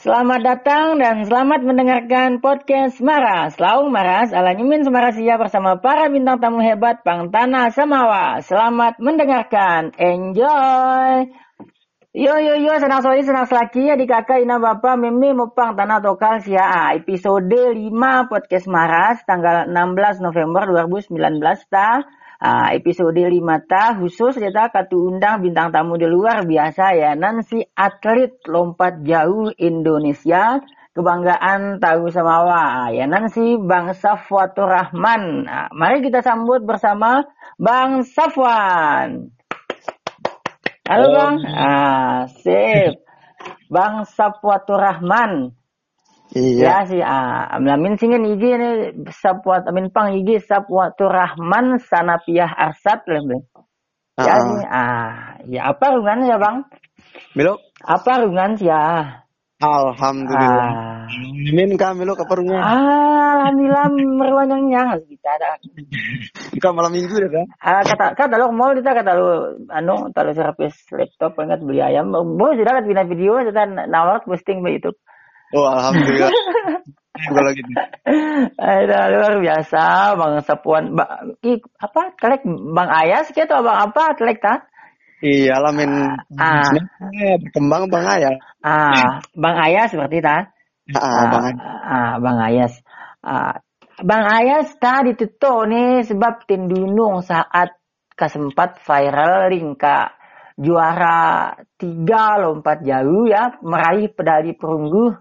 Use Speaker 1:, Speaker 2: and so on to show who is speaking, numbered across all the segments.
Speaker 1: Selamat datang dan selamat mendengarkan podcast Maras. Laung Maras ala Nyumin Semarasia bersama para bintang tamu hebat Pang Tanah Samawa. Selamat mendengarkan. Enjoy. Yo yo yo senang sori senang selaki adik kakak ina bapak meme mopang tanah tokal sia ah, episode 5 podcast Maras tanggal 16 November 2019 ta Ah, episode 5 ta khusus kita katu undang bintang tamu di luar biasa ya Nancy atlet lompat jauh Indonesia kebanggaan tahu samawa ya Nancy Bang Safwatur Rahman. Nah, mari kita sambut bersama Bang Safwan. Halo
Speaker 2: Oh.
Speaker 1: Bang. Ah, sip. Bang Safwatur Rahman. Ya
Speaker 2: Iya.
Speaker 1: sih, ah, amin singen igi ini sapwat amin pang igi sapwatu rahman sanapiah arsat lebih. Ya
Speaker 2: Ah,
Speaker 1: sih, ah, ya apa rungan ya bang?
Speaker 2: Milo,
Speaker 1: Apa rungan sih ya?
Speaker 2: alhamdulillah.
Speaker 1: Ah,
Speaker 2: Min ka Milo kaparungnya.
Speaker 1: ah, alhamdulillah meruan yang nyang kita ada.
Speaker 2: Ka malam minggu dah kan.
Speaker 1: Ah, kata kata lo mau kita kata lo anu kalau servis laptop ingat beli ayam. Mau sudah kan bina video kita nawar posting di YouTube.
Speaker 2: Oh, alhamdulillah. Kalau gitu.
Speaker 1: Ada luar biasa Bang Sapuan ba, i, apa telek Bang Ayas gitu Bang apa telek ta?
Speaker 2: Iya lah min.
Speaker 1: Ah.
Speaker 2: Sebenarnya berkembang bang ayah.
Speaker 1: Ah, Bang Ayas seperti ta?
Speaker 2: Ah, bang ayah.
Speaker 1: ah, Bang Ayas. Ah, Bang Ayas tadi tuh nih sebab tindunung saat kesempat viral ringka juara tiga lompat jauh ya meraih pedali perunggu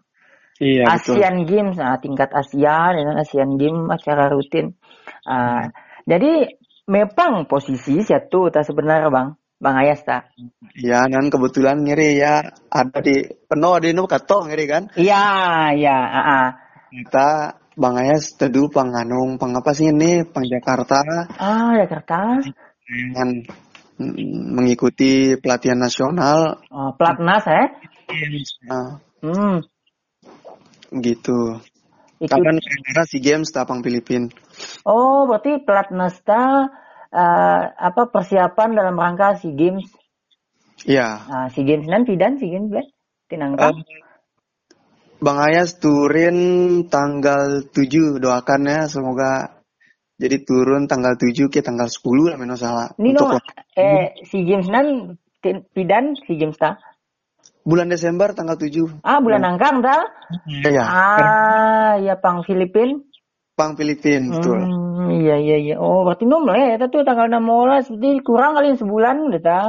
Speaker 2: Iya betul.
Speaker 1: Asian Games, nah, tingkat Asia dengan Asian Games acara rutin. Ah, jadi memang posisi satu tak sebenarnya bang, bang Ayas tak?
Speaker 2: Iya, nan kebetulan ngiri ya ada di penuh di nu kato ngiri kan.
Speaker 1: Iya, iya, ah, ah.
Speaker 2: Kita Bang Ayas teduh panganung pang apa sih ini pang Jakarta
Speaker 1: Ah, Jakarta,
Speaker 2: dengan mm, mengikuti pelatihan nasional.
Speaker 1: oh, Platnas eh?
Speaker 2: Nah,
Speaker 1: Hmm,
Speaker 2: gitu.
Speaker 1: ikut.
Speaker 2: Kapan kira si games tapang Filipin.
Speaker 1: Oh, berarti Platnas ta ah, apa persiapan dalam rangka SEA Games?
Speaker 2: Iya.
Speaker 1: Ah, SEA Games nanti dan SEA Games Blek? Tinangka?
Speaker 2: Eh, Bang Ayas turin tanggal 7 doakan ya semoga jadi turun tanggal 7 ke tanggal 10 lah meno salah.
Speaker 1: Ini no,
Speaker 2: Untuk
Speaker 1: eh SEA Games nan pidan SEA Games ta?
Speaker 2: Bulan Desember tanggal 7.
Speaker 1: Ah, bulan angkang ta?
Speaker 2: Iya.
Speaker 1: Ah, ya pang Filipin.
Speaker 2: Pang Filipin betul.
Speaker 1: Hmm, iya iya iya. Oh, berarti nom lah ya. Itu tanggal 16 berarti kurang kali sebulan udah ta.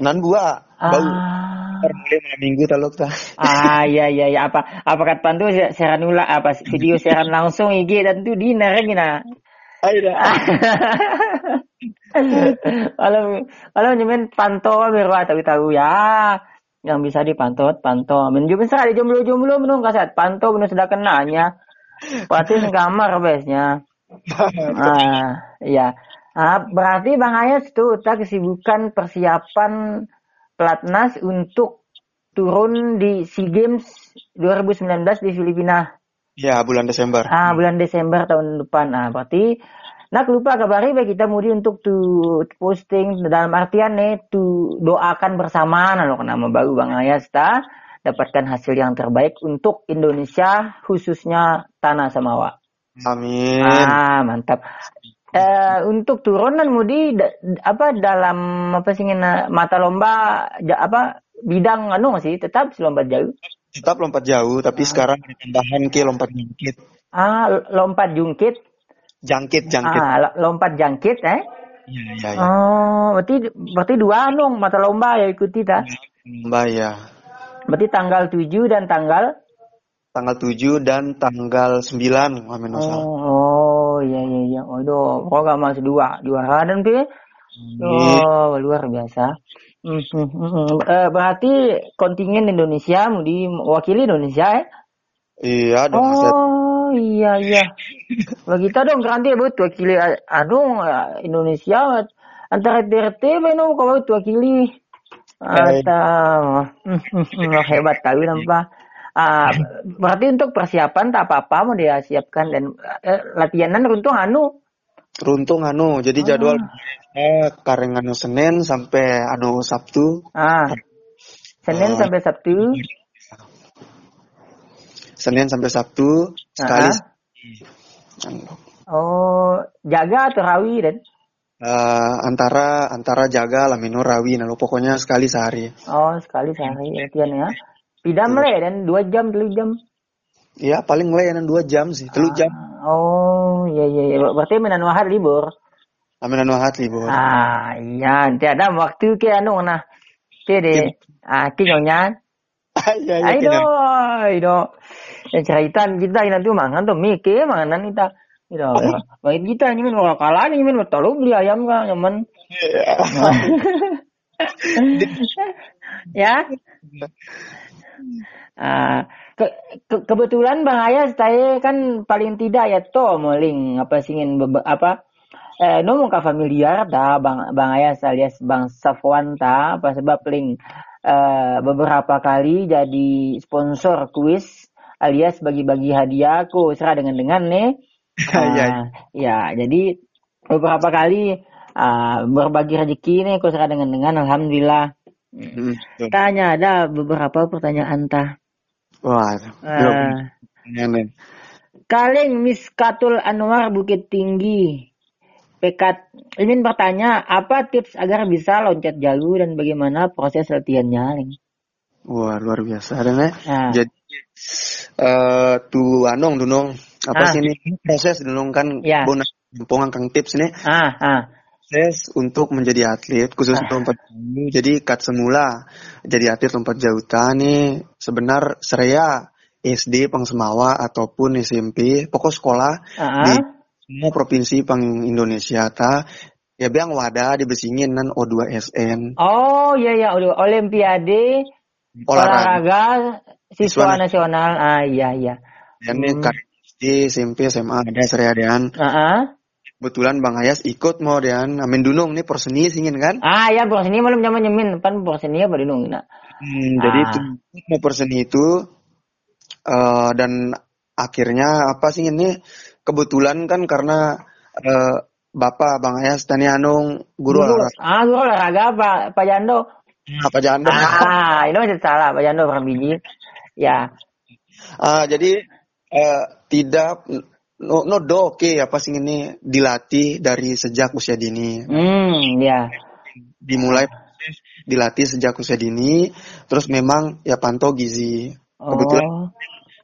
Speaker 2: Nan gua bau
Speaker 1: Ah.
Speaker 2: mulai malam minggu taluk ta.
Speaker 1: Ah, iya iya iya apa apa kata pantu siaran ulang apa video siaran langsung IG dan tuh dinner gina.
Speaker 2: Aida.
Speaker 1: kalau kalau nyemen pantau biar tahu tahu ya yang bisa dipantau pantau. Menjumin sekali jomblo jomblo menung kasat pantau benar sudah kenanya. Pasti kamar biasanya ah iya. Ah, berarti bang Ayas tuh tak kesibukan persiapan pelatnas untuk turun di SEA Games 2019 di Filipina.
Speaker 2: Ya bulan Desember.
Speaker 1: Ah, bulan Desember tahun depan. Ah, berarti nak lupa kabari baik kita mudi untuk tu posting dalam artian nih tu doakan bersama nah nama baru Bang Ayas ta dapatkan hasil yang terbaik untuk Indonesia khususnya Tanah Samawa.
Speaker 2: Amin.
Speaker 1: Ah, mantap. Eh, untuk turunan mudi da- apa dalam apa sih mata lomba ja- apa bidang anu sih tetap si lomba jauh.
Speaker 2: Tetap lompat jauh tapi sekarang ada tambahan ke lompat jangkit.
Speaker 1: Ah, lompat jungkit.
Speaker 2: Jangkit jangkit.
Speaker 1: Ah, lo- lompat jangkit eh.
Speaker 2: Iya iya iya.
Speaker 1: Oh, berarti berarti dua dong mata lomba ya ikuti ta.
Speaker 2: Mbak ya.
Speaker 1: Berarti tanggal 7 dan tanggal
Speaker 2: Tanggal 7 dan tanggal 9 Amin
Speaker 1: Oh, oh iya iya iya. Waduh, kok gak masuk dua dua dan pi. Oh, luar biasa. Hmm, hmm, hmm, hmm. Eh, berarti kontingen Indonesia mau diwakili Indonesia ya?
Speaker 2: Iya dong. Set.
Speaker 1: Oh, iya iya. Kita dong nanti buat wakili anu eh, Indonesia antara DRT beno kau buat wakili. Atau hebat kali nampak. Ah, berarti untuk persiapan tak apa-apa mau dia siapkan dan eh, latihanan runtung anu.
Speaker 2: Runtung anu, jadi jadwal eh, kareng anu Senin sampai anu Sabtu.
Speaker 1: Ah. Senin
Speaker 2: Ah.
Speaker 1: sampai Sabtu.
Speaker 2: Senin sampai Sabtu sekali.
Speaker 1: Oh, jaga atau rawi dan?
Speaker 2: Uh, antara antara jaga lamino rawi nah pokoknya sekali sehari.
Speaker 1: Oh, sekali sehari latihan ya. Pidam le dan dua jam, tiga jam.
Speaker 2: Iya, paling le dan dua jam sih, telu jam.
Speaker 1: Oh, iya iya iya. Berarti menan wahad libur.
Speaker 2: Aminan wahad libur.
Speaker 1: Ah, iya, nanti ada waktu ke anu nah. Ke de. Ah, kinyonya.
Speaker 2: Iya, iya.
Speaker 1: Aido, aido. Yang ceritaan kita ini tuh mangan tuh mikir manganan kita. Gitu. Baik kita nyemin kalau kalah nyemin tolong beli ayam kan nyemen. ya. Uh, ke, ke, kebetulan Bang Ayas saya kan paling tidak ya to meling apa singin apa eh ka familiar ta Bang Bang Ayas alias Bang Safwan ta apa sebab link eh, beberapa kali jadi sponsor kuis alias bagi-bagi hadiah ku serah dengan dengan nih. Uh, ya, jadi beberapa kali uh, berbagi rezeki nih aku serah dengan dengan alhamdulillah. Hmm, Tanya ada beberapa pertanyaan tah.
Speaker 2: Wah, uh,
Speaker 1: Kaleng Miskatul Anwar Bukit Tinggi. Pekat ingin bertanya, apa tips agar bisa loncat jauh dan bagaimana proses latihannya?
Speaker 2: Wah, luar biasa. Nah. Jadi uh, tuh anong dunong apa ah. sih ini proses dulu kan ya. bonus pompongan kang tips nih
Speaker 1: ah, ah.
Speaker 2: proses untuk menjadi atlet khusus ah. lompat jauh jadi kat semula jadi atlet lompat jauh nih sebenar saya SD Pangsemawa ataupun SMP pokok sekolah ah. di semua provinsi pang Indonesia ta ya biang wadah dibesingin nan O2SN
Speaker 1: oh iya ya Olimpiade olahraga, siswa, nasional ah iya iya
Speaker 2: dan hmm. SD, SMP, SMA ada seriadean.
Speaker 1: Uh -huh.
Speaker 2: Kebetulan Bang Ayas ikut mau dean Amin Dunung nih porseni singin kan?
Speaker 1: Ah ya porseni malam zaman nyemin pan porseni apa Dunung nah.
Speaker 2: Hmm, ah. Jadi itu mau porseni itu uh, dan akhirnya apa sih ini kebetulan kan karena uh, Bapak Bang Ayas Tani Anung guru,
Speaker 1: guru olahraga. Ah guru olahraga Pak Pak Jando.
Speaker 2: Nah, Pak Jando.
Speaker 1: Ah ini masih salah Pak Jando orang biji. Ya.
Speaker 2: Ah jadi uh, tidak no, no do oke okay, apa sih ini dilatih dari sejak usia dini.
Speaker 1: Hmm, ya.
Speaker 2: Dimulai dilatih sejak usia dini, terus memang ya pantau gizi. Oh.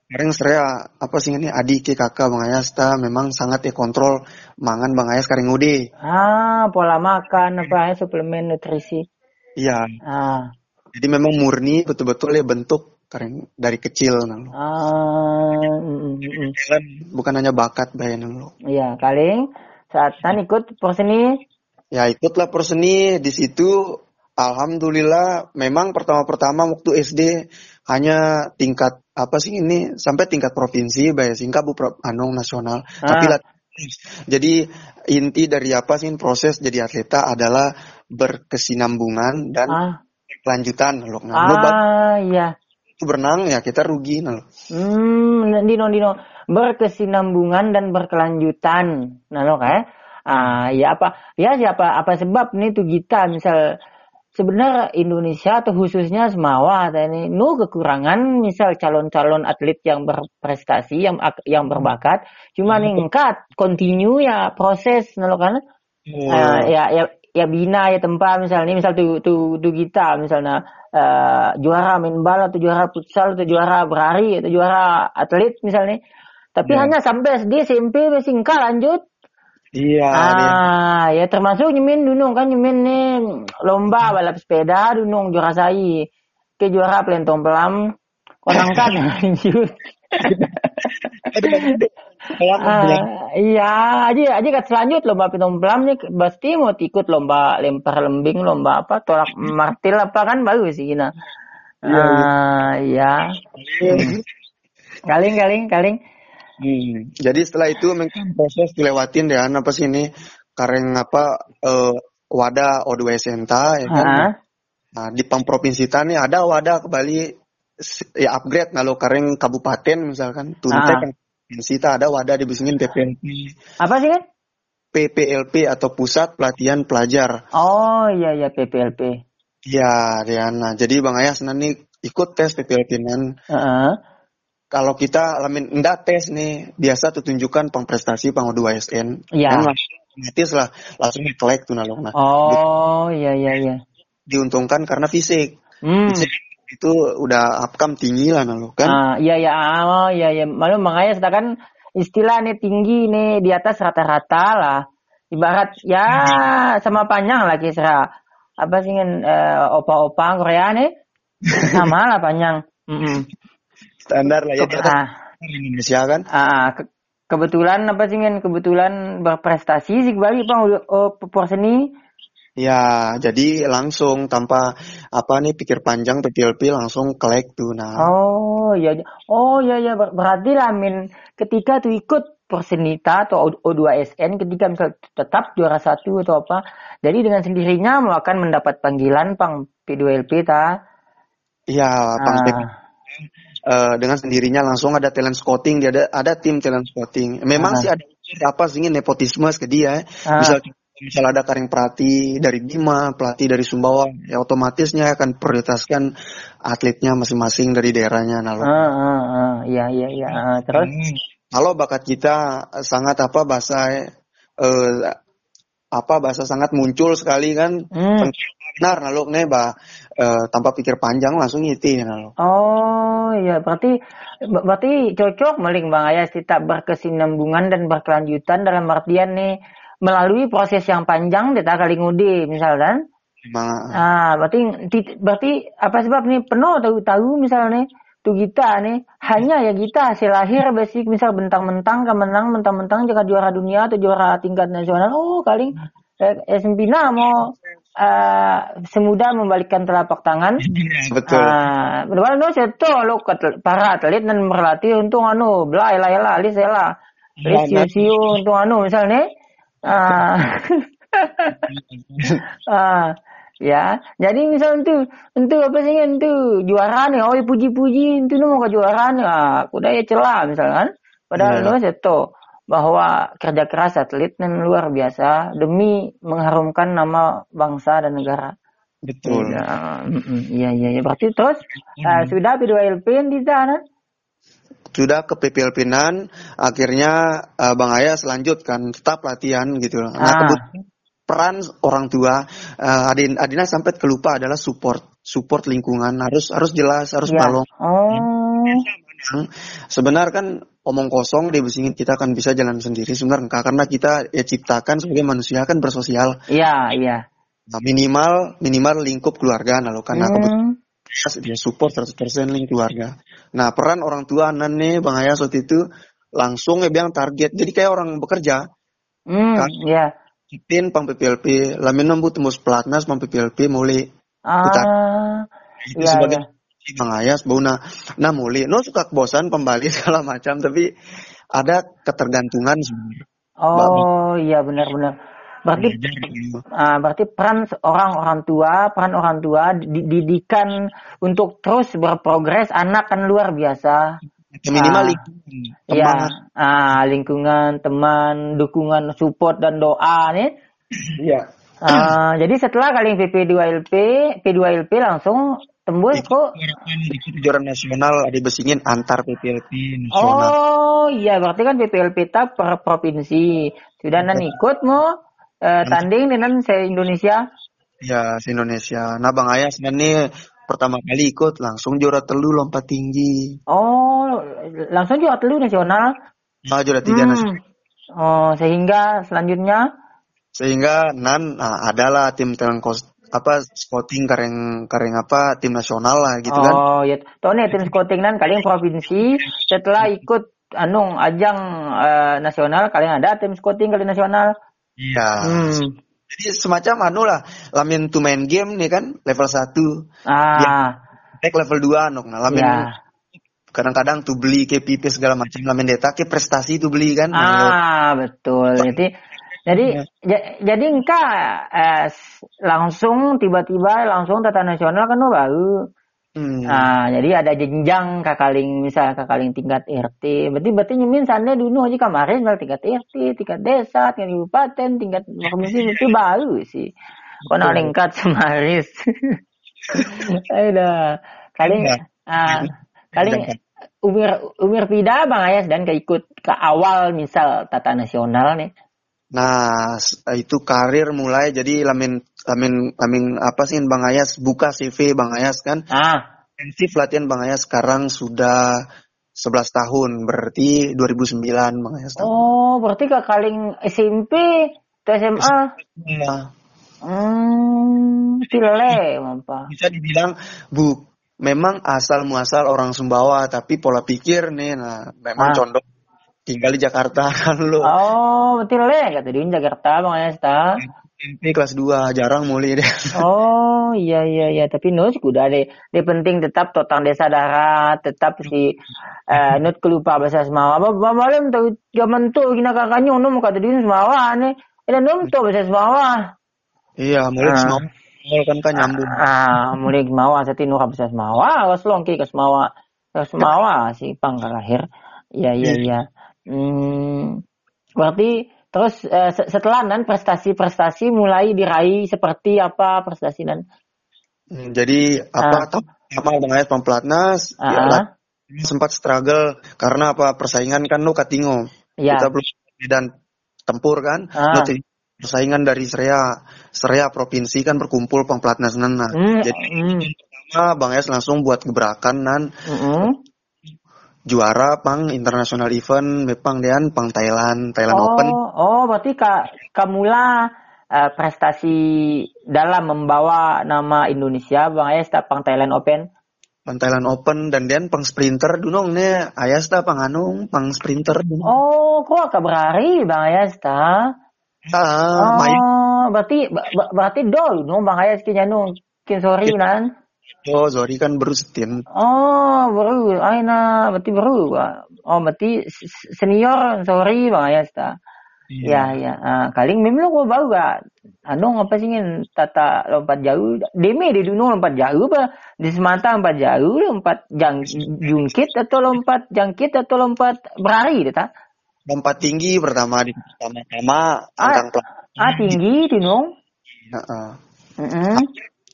Speaker 2: Kemarin saya apa sih ini adik ke kakak Bang Ayas ta memang sangat ya kontrol mangan Bang Ayas karing ude.
Speaker 1: Ah, pola makan apa ya suplemen nutrisi.
Speaker 2: Iya.
Speaker 1: Ah.
Speaker 2: Jadi memang murni betul-betul ya bentuk karena dari kecil nang
Speaker 1: ah mm, mm,
Speaker 2: mm. bukan hanya bakat bayan nang
Speaker 1: iya kaling saat tan ikut perseni
Speaker 2: ya ikutlah perseni di situ alhamdulillah memang pertama-pertama waktu SD hanya tingkat apa sih ini sampai tingkat provinsi bayar singkat bu anong nasional ah. tapi lah jadi inti dari apa sih proses jadi atleta adalah berkesinambungan dan ah. kelanjutan loh.
Speaker 1: Nah, ah, iya
Speaker 2: berenang ya kita rugi
Speaker 1: nah. Hmm, dino dino berkesinambungan dan berkelanjutan. Nah lo kayak ah ya apa ya siapa apa sebab nih tuh kita misal sebenarnya Indonesia atau khususnya Semawa ini nu kekurangan misal calon-calon atlet yang berprestasi yang yang berbakat cuma ningkat continue ya proses nah lo kan oh. uh, ya ya ya bina ya tempat misalnya misal tuh tuh tuh kita misalnya uh, juara main bola atau juara futsal atau juara berlari atau juara atlet misalnya. Tapi yeah. hanya sampai SD SMP singkat lanjut.
Speaker 2: Iya.
Speaker 1: Ah, ya termasuk nyemin dunung kan nyemin nih lomba balap sepeda dunung juara sai. Ke juara pelentong pelam konang kan lanjut. Uh, iya, aja aja kat selanjut lomba pitung pelamnya pasti mau ikut lomba lempar lembing, lomba apa tolak martil apa kan bagus sih nah. Uh, iya. Kaling kaling kaling.
Speaker 2: Hmm. Jadi setelah itu mungkin proses dilewatin deh apa sih ini kareng apa uh, wadah O2 Senta ya kan. Uh -huh. Nah, di Pang Provinsi Tani ada wadah ke Bali ya upgrade nah lo kareng kabupaten misalkan tuntek uh -huh Sita ada wadah dibisingin PPLP.
Speaker 1: Apa sih kan?
Speaker 2: PPLP atau Pusat Pelatihan Pelajar.
Speaker 1: Oh iya iya PPLP.
Speaker 2: Iya Riana. Jadi Bang Ayas nanti ikut tes PPLP nan.
Speaker 1: Uh -huh.
Speaker 2: Kalau kita alamin enggak tes nih biasa tunjukkan pengprestasi pang 2 SN
Speaker 1: Iya.
Speaker 2: kan otomatis lah langsung dikelek tuh nalong nah
Speaker 1: Oh, iya iya iya.
Speaker 2: diuntungkan karena fisik.
Speaker 1: Hmm.
Speaker 2: fisik itu udah upcome tinggi lah nalong kan?
Speaker 1: Ah, iya iya. Oh iya iya. Malu makanya sedangkan istilah nih tinggi nih di atas rata-rata lah. Ibarat ya sama panjang lah kisra. Apa sih eh, opa-opa Korea nih? Sama lah panjang. Mm-mm.
Speaker 2: Standar lah ya atas
Speaker 1: ah,
Speaker 2: Indonesia kan?
Speaker 1: Ah, ke- kebetulan apa sih kan kebetulan berprestasi sih balik bang oh, porseni
Speaker 2: ya jadi langsung tanpa apa nih pikir panjang PPLP langsung kelek tuh nah.
Speaker 1: Oh iya, oh iya iya. Ber- berarti lah Min ketika tuh ikut Porsenita atau O- O2SN ketika misal tetap juara satu atau apa, jadi dengan sendirinya mau akan mendapat panggilan pang P2LP ta.
Speaker 2: Iya, Pep.
Speaker 1: Ah,
Speaker 2: Eh, dengan sendirinya langsung ada talent scouting, dia ada ada tim talent scouting. Memang
Speaker 1: Ah.
Speaker 2: sih ada apa sih ini nepotisme ke dia.
Speaker 1: Ah.
Speaker 2: Misal misal ada Karing Prati dari Bima, pelatih dari Sumbawa, ya otomatisnya akan prioritaskan atletnya masing-masing dari daerahnya. Nah,
Speaker 1: ah, ah, iya iya. Ah, terus
Speaker 2: kalau bakat kita sangat apa bahasa eh, apa bahasa sangat muncul sekali kan.
Speaker 1: Hmm.
Speaker 2: benar naluk nih bah eh, tanpa pikir panjang langsung itu naluk
Speaker 1: Oh iya berarti ber- berarti cocok maling Bang Ayas kita berkesinambungan dan berkelanjutan dalam artian nih melalui proses yang panjang kita kali ngudi misalkan.
Speaker 2: Memang
Speaker 1: Ah, berarti ti- berarti apa sebab nih penuh tahu-tahu misalnya tuh kita nih. Hanya ya kita hasil lahir basic. Misal bentang-bentang kemenang mentang-mentang jika juara dunia atau juara tingkat nasional. Oh kali eh, eh, Sempina mau eh, semudah membalikkan telapak tangan.
Speaker 2: Betul.
Speaker 1: Ah, padahal no seto lo para atlet dan berlatih untuk anu bla ela ela alis ela. Alis siu
Speaker 2: Nah,
Speaker 1: siu untuk anu misalnya ah. Ah ya jadi misal itu itu apa sih itu juara nih oh puji-puji itu mau ke juara nih ah kuda ya celah misalkan padahal
Speaker 2: Iya.
Speaker 1: no seto bahwa kerja keras atlet dan luar biasa demi mengharumkan nama bangsa dan negara
Speaker 2: betul
Speaker 1: Iya, mm-mm. iya, iya, iya. Berarti terus eh, sudah P2LP di sana?
Speaker 2: sudah ke PPLP Nan akhirnya eh, Bang Ayas lanjutkan tetap latihan gitu nah
Speaker 1: Ah.
Speaker 2: kebetulan peran orang tua eh, Adin Adina sampai kelupa adalah support support lingkungan harus harus jelas harus
Speaker 1: Ya.
Speaker 2: balong
Speaker 1: Oh,
Speaker 2: sebenarnya kan omong kosong di besingin kita akan bisa jalan sendiri sebenarnya enggak karena kita ya ciptakan sebagai manusia kan bersosial
Speaker 1: iya, iya.
Speaker 2: Nah, minimal minimal lingkup keluarga nah lo karena
Speaker 1: Hmm.
Speaker 2: dia support 100% link keluarga. Nah, peran orang tua anan nih Bang Ayas waktu itu langsung ya bilang target. Jadi kayak orang bekerja,
Speaker 1: Hmm,
Speaker 2: Kan?
Speaker 1: iya.
Speaker 2: Kitin pang PPLP, lamin nembut tembus pelatnas pang PPLP mulai
Speaker 1: Ah,
Speaker 2: itu
Speaker 1: iya,
Speaker 2: sebagai
Speaker 1: iya.
Speaker 2: Bang Ayas bau nah, nah mulai. No suka kebosan pembali segala macam, tapi ada ketergantungan sebenarnya.
Speaker 1: Oh, iya benar-benar. Berarti ah, berarti peran seorang orang tua, peran orang tua dididikan untuk terus berprogres anak kan luar biasa.
Speaker 2: Ya, minimal
Speaker 1: Ah.
Speaker 2: lingkungan,
Speaker 1: Iya,
Speaker 2: teman.
Speaker 1: ah, lingkungan, teman, dukungan, support dan doa nih.
Speaker 2: Iya.
Speaker 1: Ah, jadi setelah kali PP2LP, P2LP langsung tembus kok.
Speaker 2: Kejuaraan nasional ada besingin antar PPLP nasional.
Speaker 1: Oh iya, berarti kan PPLP ta per provinsi. Sudah nan ikut mau eh, tanding dengan se Indonesia.
Speaker 2: Ya, se Indonesia. Nah, Bang Ayas nih pertama kali ikut langsung juara telu lompat tinggi.
Speaker 1: Oh, langsung juara telu nasional.
Speaker 2: Nah, juara tiga
Speaker 1: Hmm.
Speaker 2: nasional.
Speaker 1: Oh, sehingga selanjutnya
Speaker 2: Sehingga nan nah, adalah tim talent kos apa scouting kareng kareng apa tim nasional lah gitu kan.
Speaker 1: Oh, ya. Tahu nih tim scouting nan kalian provinsi setelah ikut anu ajang eh, nasional kalian ada tim scouting kalian nasional.
Speaker 2: Iya.
Speaker 1: Hmm.
Speaker 2: Jadi semacam anu lah, lamin to main game nih kan level 1,
Speaker 1: Ah,
Speaker 2: tek level 2 nok. Nah, lamin
Speaker 1: ya.
Speaker 2: Kadang-kadang tuh beli KPP segala macam lamin data ke prestasi tuh beli kan. Nah,
Speaker 1: Ah, betul. Jadi jadi
Speaker 2: Iya.
Speaker 1: ja- jadi engkau eh, langsung tiba-tiba langsung tata nasional kan baru.
Speaker 2: hmm.
Speaker 1: Nah, jadi ada jenjang kakaling misal kakaling tingkat RT. Berarti berarti nyemin sana dulu aja kemarin tingkat RT, tingkat desa, tingkat kabupaten, tingkat provinsi itu baru sih. Kau nak lengkat semaris. Ayo dah. Kali
Speaker 2: Iya.
Speaker 1: ah, kali umur umur pida Bang Ayas dan keikut ke awal misal tata nasional nih.
Speaker 2: Nah, itu karir mulai jadi lamin lamin lamin apa sih Bang Ayas buka CV Bang Ayas kan?
Speaker 1: Ah.
Speaker 2: Intensif latihan Bang Ayas sekarang sudah 11 tahun, berarti 2009 Bang Ayas.
Speaker 1: Oh, berarti kaling SMP ke SMA?
Speaker 2: Iya.
Speaker 1: Hmm, apa?
Speaker 2: Bisa dibilang bu, memang asal muasal orang Sumbawa, tapi pola pikir nih, nah memang
Speaker 1: Ah.
Speaker 2: condong tinggal di Jakarta kan lo.
Speaker 1: Oh, betul le, kata dia Jakarta Bang Ayas ta.
Speaker 2: SMP kelas 2 jarang mulai deh.
Speaker 1: Oh iya iya iya tapi nus kuda deh. Dia penting tetap totang desa darat, tetap si eh nut kelupa bahasa Semawa. Apa apa malam tu zaman tu kena kakaknya num kata dia Semawa ni. Ada num tu bahasa Semawa.
Speaker 2: iya, mulai
Speaker 1: Ah.
Speaker 2: Semua kan kan nyambung.
Speaker 1: Ah, mulai Semawa sati nur bahasa Semawa, was longki ke Semawa. Ke Semawa si pang lahir. Iya iya iya. Hmm, berarti terus eh, se- setelah nan prestasi-prestasi mulai diraih seperti apa prestasi dan
Speaker 2: Hmm, Jadi apa tahun pertama Bang Ayas Pamplatnas
Speaker 1: Ah,
Speaker 2: ya,
Speaker 1: ah.
Speaker 2: lah, sempat struggle karena apa persaingan kan lo katingo.
Speaker 1: Ya.
Speaker 2: Kita belum dan tempur kan.
Speaker 1: Ah.
Speaker 2: Persaingan dari Serea Serea provinsi kan berkumpul Pamplatnas nah.
Speaker 1: Hmm,
Speaker 2: Jadi pertama Bang Ayas langsung buat gebrakan nan
Speaker 1: hmm.
Speaker 2: juara pang international event mepang dean pang Thailand Thailand
Speaker 1: Oh,
Speaker 2: Open
Speaker 1: oh, berarti kak Kamula eh, prestasi dalam membawa nama Indonesia Bang Ayas tapang Thailand Open.
Speaker 2: pang Thailand Open dan dean pang sprinter dunong ne Ayas ta pang anung pang sprinter dunong.
Speaker 1: Oh, kok kak berari Bang Ayas ta?
Speaker 2: Ah,
Speaker 1: Oh, berarti berarti dol no Bang Ayas kinya no kin sorry nan.
Speaker 2: oh sorry kan berustin.
Speaker 1: Oh, baru aina berarti baru. Oh, berarti senior sorry Bang Ayas ta. Ya, ya. Ah, kaling memang lo bau gak? Anu apa sih ngin tata lompat jauh? Demi di dunia lompat jauh apa? Di semata lompat jauh, lompat jang, jungkit atau lompat jangkit atau lompat berari, ta?
Speaker 2: Lompat tinggi pertama di pertama-tama tentang plat.
Speaker 1: Ah tinggi di nung.
Speaker 2: Heeh.
Speaker 1: Mm-mm.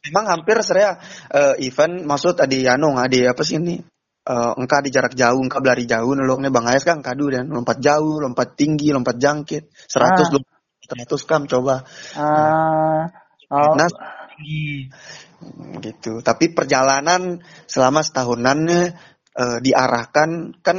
Speaker 2: Emang hampir saya eh, event maksud adi anu adi apa sih ini? Eh, engka di jarak jauh, engka berlari jauh noloknya Bang Ayas kan kadu dan lompat jauh, lompat tinggi, lompat jangkit, 100
Speaker 1: Ah.
Speaker 2: 100 kam coba.
Speaker 1: Ah, oh,
Speaker 2: Nah, gitu. Tapi perjalanan selama setahunannya eh, diarahkan kan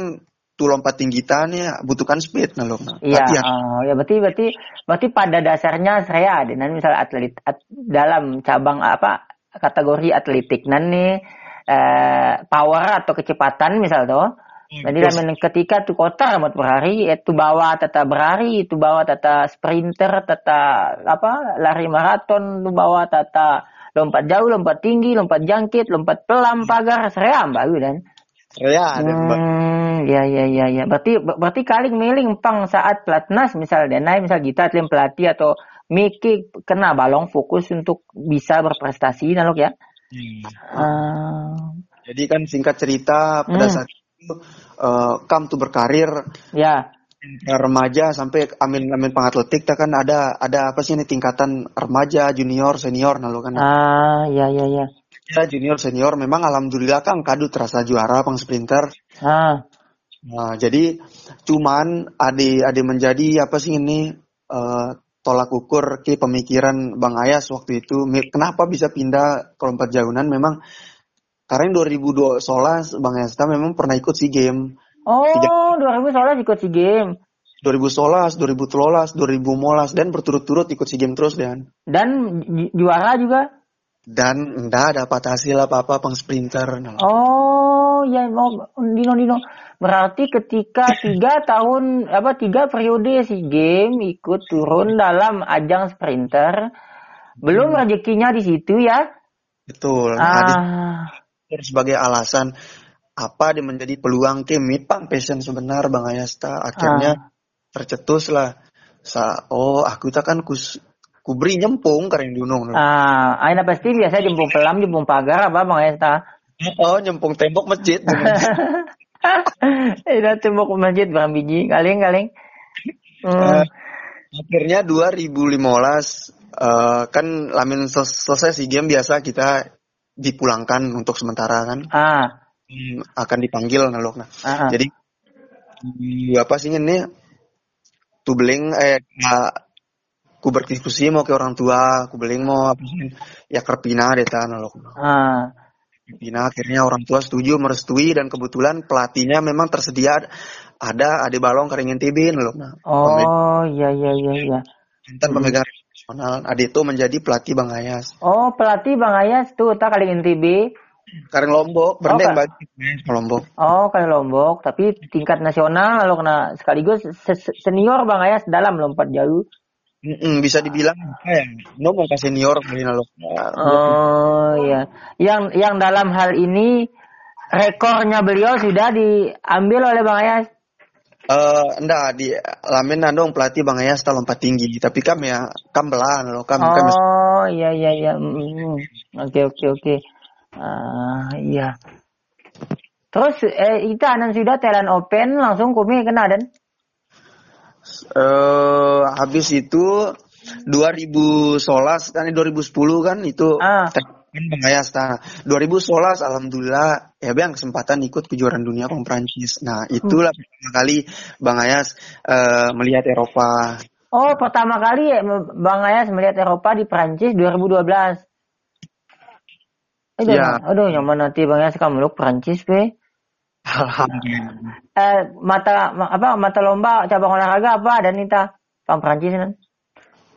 Speaker 2: tuh lompat tinggi tanya butuhkan speed nah lo.
Speaker 1: Iya,
Speaker 2: Latihan.
Speaker 1: oh, ya berarti berarti berarti pada dasarnya saya dengan misal atlet at- dalam cabang apa kategori atletik nan nih eh, power atau kecepatan misal tuh. Jadi
Speaker 2: Terus,
Speaker 1: dalam ketika tu kota rambut berhari, itu bawa tata berhari, itu bawa tata sprinter, tata apa lari maraton, itu bawa tata lompat jauh, lompat tinggi, lompat jangkit, lompat pelam pagar, seream bagus dan.
Speaker 2: ya ada Mbak.
Speaker 1: Hmm, ya ya ya ya. Berarti ber- berarti kaling miling pang saat pelatnas misal denai misal kita atlet pelatih atau Miki kena balong fokus untuk bisa berprestasi naluk ya. Ah,
Speaker 2: Jadi kan singkat cerita pada
Speaker 1: Hmm.
Speaker 2: saat itu eh, kam tuh berkarir
Speaker 1: ya.
Speaker 2: Remaja sampai amin amin pengatletik kan ada ada apa sih ini tingkatan remaja junior senior nah lo kan
Speaker 1: Ah, ya ya ya.
Speaker 2: ya junior senior memang alhamdulillah kan kadu terasa juara pang sprinter
Speaker 1: Ah,
Speaker 2: nah jadi cuman ade ade menjadi apa sih ini eh, tolak ukur ke pemikiran bang Ayas waktu itu. Kenapa bisa pindah ke lompat jauhan memang karena 2002 solas bang Ayas memang pernah ikut si game
Speaker 1: Oh, 2000 soalnya ikut si game
Speaker 2: 2011, 2013, 2015 dan berturut-turut ikut si game terus dan.
Speaker 1: Dan ju- juara juga.
Speaker 2: dan enggak dapat hasil apa-apa pang sprinter. Nah,
Speaker 1: Oh, ya mau Dino Dino. Berarti ketika tiga tahun apa tiga periode si game ikut turun dalam ajang sprinter, belum rezekinya di situ ya.
Speaker 2: Betul. Nah, di-
Speaker 1: Ah,
Speaker 2: sebagai alasan apa dia menjadi peluang ke pang passion sebenar Bang Ayasta. Akhirnya tercetus lah. Sa oh aku tak kan kus kubri nyempung kareng dunung.
Speaker 1: ah, aina pasti biasa jempung pelam, jempung pagar apa Bang Esta.
Speaker 2: Oh nyempung tembok masjid.
Speaker 1: Ina tembok masjid bang biji, kaling kaling. Hmm.
Speaker 2: Eh, akhirnya 2015 eh, kan lamin sel- selesai si game biasa kita dipulangkan untuk sementara kan.
Speaker 1: Ah,
Speaker 2: akan dipanggil nalok nah.
Speaker 1: Ah, ah.
Speaker 2: Jadi di- apa sih ini tuh beling eh nah, ku berdiskusi mau ke orang tua, ku beling mau apa sih ya kerpina deta nalok.
Speaker 1: Ah.
Speaker 2: Kerpina akhirnya orang tua setuju merestui dan kebetulan pelatihnya memang tersedia ada Ade Balong Karingin TB nalok. Nah,
Speaker 1: Oh, iya iya iya iya.
Speaker 2: mantan pemegang nasional Ade itu menjadi pelatih Bang Ayas.
Speaker 1: Oh, pelatih Bang Ayas tuh tak kali NTB.
Speaker 2: Karing Lombok, berendeng
Speaker 1: Kak.
Speaker 2: bagi Lombok.
Speaker 1: Oh, kali Lombok, tapi tingkat nasional lo kena sekaligus se- se- senior Bang Ayas dalam lompat jauh.
Speaker 2: Mm-mm, bisa dibilang ya? Mau ke senior.
Speaker 1: Oh, iya. Yang yang dalam hal ini rekornya beliau sudah diambil oleh Bang Ayas.
Speaker 2: Eh, enggak di lamen dong pelatih Bang Ayas tak lompat tinggi, tapi kam ya kam belah nalok kam kam
Speaker 1: Oh, iya iya iya. Mm, Oke oke oke. Ah, iya. Terus eh kita anan sudah Thailand Open langsung kumi kena dan
Speaker 2: eh habis itu 2011 kan 2010 kan itu
Speaker 1: Ah.
Speaker 2: Bang nah 2011 alhamdulillah ya bang kesempatan ikut kejuaraan dunia Bang Prancis. Nah, itulah pertama kali Bang Ayas eh, melihat Eropa.
Speaker 1: Oh, pertama kali ya Bang Ayas melihat Eropa di Prancis 2012. Aduh,
Speaker 2: Ya.
Speaker 1: aduh, nyaman nanti Bang Ayas kamu meluk Prancis, be.
Speaker 2: Alhamdulillah.
Speaker 1: Eh, mata ma- apa mata lomba cabang olahraga apa dan Nita? Bang Prancis kan?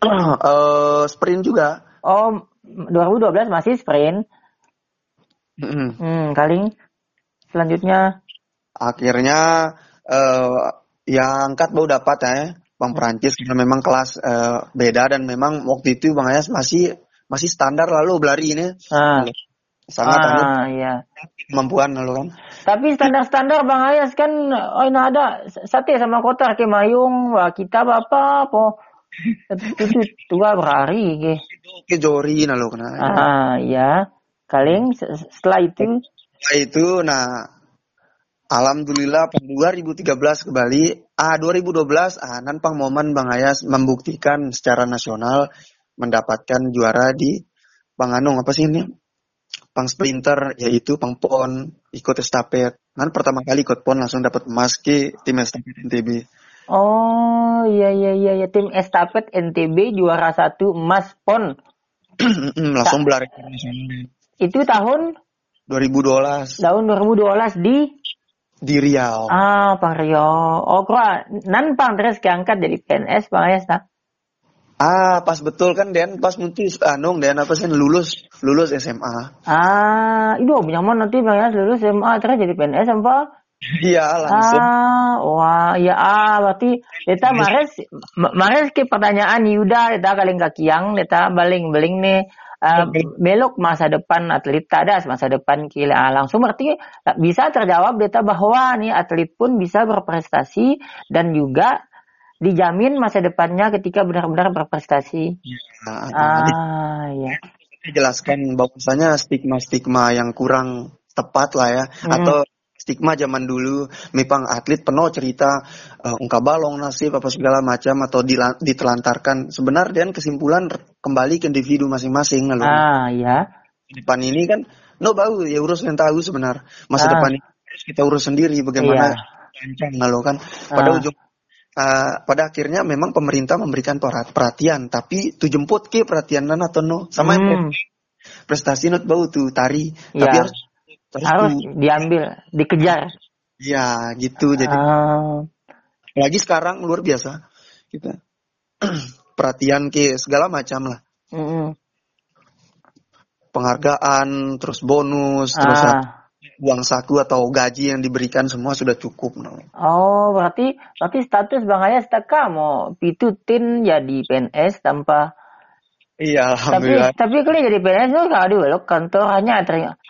Speaker 2: Eh, sprint juga.
Speaker 1: Oh, 2012 masih sprint.
Speaker 2: Mm-mm.
Speaker 1: Hmm, kaling selanjutnya
Speaker 2: akhirnya eh yang angkat baru dapat ya Bang Prancis karena memang kelas eh, beda dan memang waktu itu Bang Ayas masih masih standar lalu belari ini
Speaker 1: ah,
Speaker 2: sangat
Speaker 1: ah iya.
Speaker 2: kemampuan lalu kan
Speaker 1: Tapi standar-standar Bang Ayas kan oh ini ada sate sama kotor ke mayung, wah kita apa po. Itu tua berhari ke.
Speaker 2: oke Jori lalu kena
Speaker 1: Ah iya. Kaling se- setelah itu
Speaker 2: Setelah itu nah Alhamdulillah pada 2013 kembali ah 2012 ah nanpang momen Bang Ayas membuktikan secara nasional mendapatkan juara di Bang Anung apa sih ini Pang sprinter yaitu Pang Pon ikut estafet. Kan pertama kali ikut Pon langsung dapat emas ke tim estafet NTB
Speaker 1: Oh iya iya iya ya tim estafet NTB juara satu emas pon.
Speaker 2: langsung nasional
Speaker 1: Itu tahun?
Speaker 2: 2012
Speaker 1: tahun 2012 di?
Speaker 2: Di Riau.
Speaker 1: Ah Pang Rio. Oh kok nan Pang terus keangkat jadi PNS Bang Ayas tak?
Speaker 2: Ah pas betul kan Den pas muncul Anung Den apa sih lulus lulus SMA
Speaker 1: Ah, itu nyaman nanti Ayas lulus SMA terus jadi PNS apa?
Speaker 2: iya langsung.
Speaker 1: Ah, wah, ya ah, berarti kita mares ma- mares ke pertanyaan Yuda kita kaling kakiang kita baling-baling nih. Ah, belok masa depan atlet tak ada masa depan kila Ah, langsung berarti bisa terjawab kita bahwa nih atlet pun bisa berprestasi dan juga dijamin masa depannya ketika benar-benar berprestasi.
Speaker 2: Nah, nanti
Speaker 1: Ah, ya.
Speaker 2: saya jelaskan bahwasanya stigma-stigma yang kurang tepat lah ya
Speaker 1: Hmm.
Speaker 2: atau stigma zaman dulu memang atlet penuh cerita eh, ungkap balong nasib apa segala macam atau ditelantarkan sebenarnya dan kesimpulan kembali ke individu masing-masing lalu
Speaker 1: Ah, ya.
Speaker 2: depan ini kan no bau ya urus yang tahu sebenar masa
Speaker 1: Ah.
Speaker 2: depan ini harus kita urus sendiri bagaimana
Speaker 1: Iya.
Speaker 2: lalu kan pada
Speaker 1: Ah.
Speaker 2: ujung eh, pada akhirnya memang pemerintah memberikan perhatian tapi tu jemput ke perhatian atau no sama yang
Speaker 1: Hmm,
Speaker 2: prestasi not bau tuh tari
Speaker 1: Iya.
Speaker 2: tapi harus harus
Speaker 1: harus
Speaker 2: tuh
Speaker 1: diambil, dikejar.
Speaker 2: ya gitu jadi
Speaker 1: Ah.
Speaker 2: lagi sekarang luar biasa kita perhatian ke segala macam lah
Speaker 1: Mm-mm.
Speaker 2: penghargaan terus bonus terus
Speaker 1: Ah.
Speaker 2: Uang saku atau gaji yang diberikan semua sudah cukup.
Speaker 1: Oh, berarti berarti status Bang Ayas tak mau pitutin jadi PNS tanpa
Speaker 2: iya
Speaker 1: tapi
Speaker 2: alhamdulillah
Speaker 1: tapi kalau jadi PNS tuh kalau dulu lo kantor hanya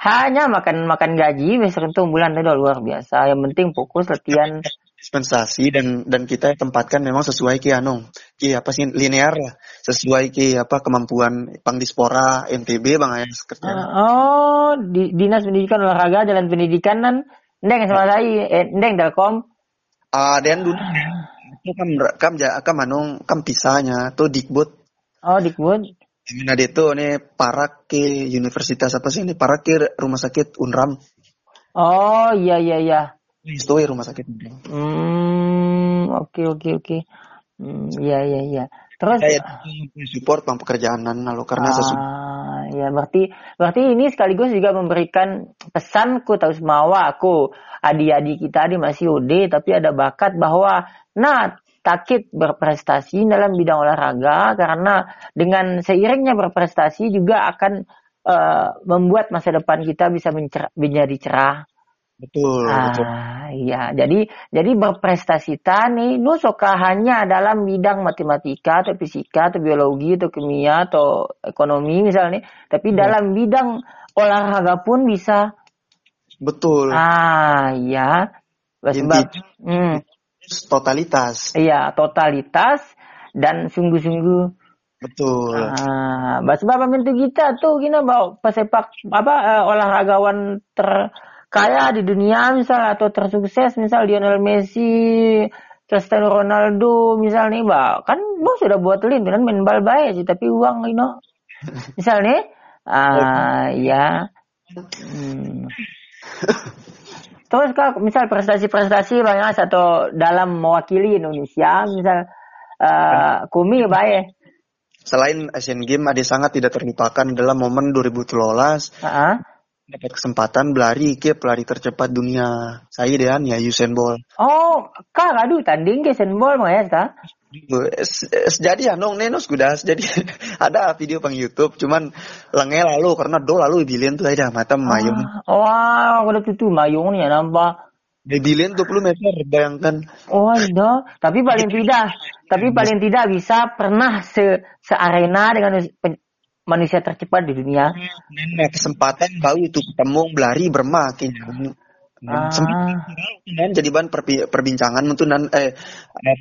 Speaker 1: hanya makan makan gaji besok itu bulan itu luar biasa. Yang penting fokus latihan.
Speaker 2: Dispensasi dan dan kita tempatkan memang sesuai ke anong ke apa sih linear lah. Sesuai ke apa kemampuan pangdispora NTB bang Ayas kerja.
Speaker 1: Ah, oh, di, dinas pendidikan olahraga jalan pendidikan nan. Ndeng sama saya eh, ndeng Telkom.
Speaker 2: ah dan dulu. Itu kam kam ja kam anong kam pisahnya tuh dikbud.
Speaker 1: Oh, Dikbud.
Speaker 2: Mina itu nih parak ke universitas apa sih ini? Parak ke rumah sakit Unram.
Speaker 1: Oh iya iya iya.
Speaker 2: Ya rumah sakit.
Speaker 1: Hmm oke oke oke. Hmm iya iya iya. Terus
Speaker 2: Kayak support bang pekerjaanan lalu karena sesuatu
Speaker 1: ah, ya berarti berarti ini sekaligus juga memberikan pesanku tahu semawa aku adik-adik kita di masih UD tapi ada bakat bahwa nah takit berprestasi dalam bidang olahraga karena dengan seiringnya berprestasi juga akan eh, membuat masa depan kita bisa mencer- menjadi cerah.
Speaker 2: Betul, betul.
Speaker 1: Ah, iya. Jadi jadi berprestasi tani nu soka hanya dalam bidang matematika atau fisika atau biologi atau kimia atau ekonomi misalnya, tapi
Speaker 2: Ya.
Speaker 1: dalam bidang olahraga pun bisa.
Speaker 2: Betul.
Speaker 1: Ah, iya. Sebab hmm,
Speaker 2: totalitas.
Speaker 1: iya totalitas dan sungguh-sungguh
Speaker 2: Betul.
Speaker 1: Ah, sebab itu kita tuh gini bawa pesepak apa eh, olahragawan terkaya di dunia misal atau tersukses misal Lionel Messi, Cristiano Ronaldo misal nih bah kan bang sudah buat link kan main bal baik sih tapi uang you know. Misalnya ah ya. Hmm. Terus kak misal prestasi-prestasi banyak atau dalam mewakili Indonesia misal eh kumi baik.
Speaker 2: Selain Asian Games, ada sangat tidak terlupakan dalam momen 2013
Speaker 1: Ah,
Speaker 2: dapat kesempatan berlari ke pelari tercepat dunia. Saya dan ya Usain Bolt.
Speaker 1: Oh, kak aduh tanding ke senbol mah ya ta?
Speaker 2: Es- es- Jadi anong nenos kudas jadi ada video pang YouTube cuman lenge lalu karena do lalu bilin tuh ada mata mayung
Speaker 1: Ah, Wah, udah tuh mayung nih ya nambah.
Speaker 2: di bilin 20 meter bayangkan
Speaker 1: Oh iya, tapi paling tidak, tapi paling tidak bisa pernah se searena dengan manusia tercepat di dunia.
Speaker 2: Nah, kesempatan bau itu ketemu berlari bermakin
Speaker 1: Ah,
Speaker 2: dan jadi bahan perbincangan untuk nan eh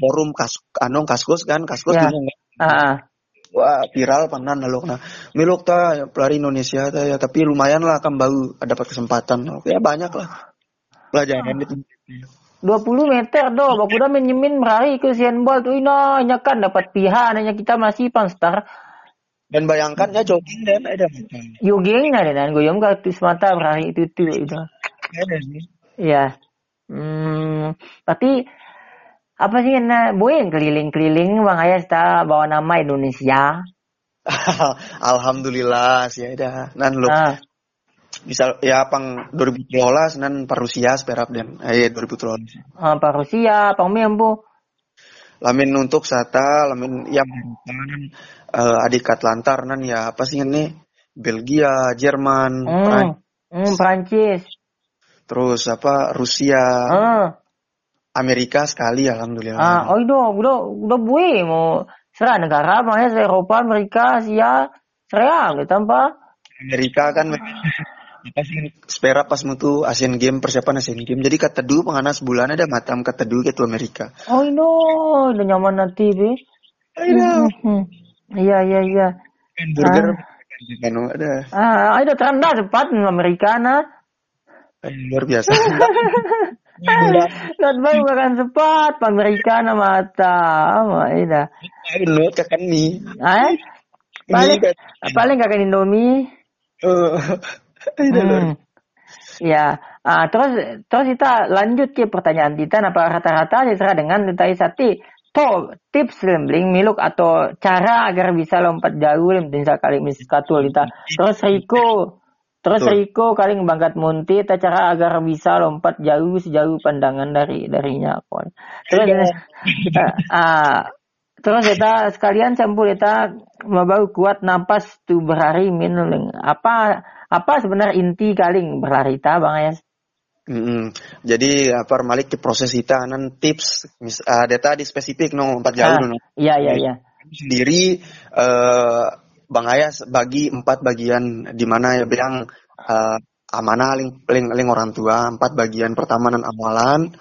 Speaker 2: forum kas anong kaskus kan kaskus
Speaker 1: Ya.
Speaker 2: dunia
Speaker 1: ah,
Speaker 2: wah viral panan lalu. Nah miluk ta pelari Indonesia ta ya. Tapi lumayan lah kan bau dapat kesempatan. Ya banyak lah. Pelajaran itu.
Speaker 1: 20 meter doh, baku udah menyemin merari ke Usain Bolt. Tuh ino, hanya kan dapat pihak, hanya kita masih panstar.
Speaker 2: Dan bayangkan ya jogging dan ada macam
Speaker 1: Yogeng na dan ka tu semata berari itu tuh itu.
Speaker 2: ada sih
Speaker 1: Ya. Hmm, berarti apa sih na yang keliling-keliling Bang Ayas ta bawa nama Indonesia.
Speaker 2: Alhamdulillah sih ada nan lo
Speaker 1: Ah,
Speaker 2: bisa ya pang 2013 nan parusia sperap dan eh 2013
Speaker 1: apa Rusia, apa Membo.
Speaker 2: Lamin untuk sata lamin yang eh, adik Atlantar nan ya apa sih ini? Belgia Jerman Prancis,
Speaker 1: Hmm, hmm, Prancis.
Speaker 2: terus apa Rusia.
Speaker 1: Ah,
Speaker 2: Amerika sekali alhamdulillah.
Speaker 1: Ah, oh itu udah udah boy mau serah negara Ayas Eropa, Amerika, Asia, serang tanpa
Speaker 2: Amerika kan spera pas mutu Asian Game persiapan Asian Game jadi ketedu penganas bulan ada matam ketedu gitu Amerika
Speaker 1: Oh itu udah nyaman nanti be.
Speaker 2: ada
Speaker 1: Hmm, Iya iya iya.
Speaker 2: hamburger kan ada
Speaker 1: Ah, ada terendah cepat Amerika.
Speaker 2: Eh, luar biasa
Speaker 1: Not baru makan cepat Amerika na mata. Ama ida.
Speaker 2: Menurut kakak nih
Speaker 1: Eh? Paling
Speaker 2: Ini
Speaker 1: paling kakak Indomie.
Speaker 2: Oh, ada luar
Speaker 1: Hmm. Ya, ah, terus terus kita lanjut ke pertanyaan kita. Apa rata-rata sesuai dengan detai sati to tips lembling miluk atau cara agar bisa lompat jauh bisa kali miskatul kita. Terus Riko Terus. Riko kali ngebangkat munti ta cara agar bisa lompat jauh sejauh pandangan dari darinya kon. Terus ah, ah, terus kita sekalian campur kita mau kuat napas tu berlari min apa apa sebenarnya inti kaling berlari ta Bang Ayas?
Speaker 2: Mm-mm. Jadi apa malik ke proses kita nan tips mis ah, data di spesifik no empat jauh
Speaker 1: Ah,
Speaker 2: no.
Speaker 1: Iya iya iya.
Speaker 2: sendiri eh Bang Ayas bagi empat bagian di mana ya bilang eh, amanah ling, ling, ling orang tua empat bagian pertama nan awalan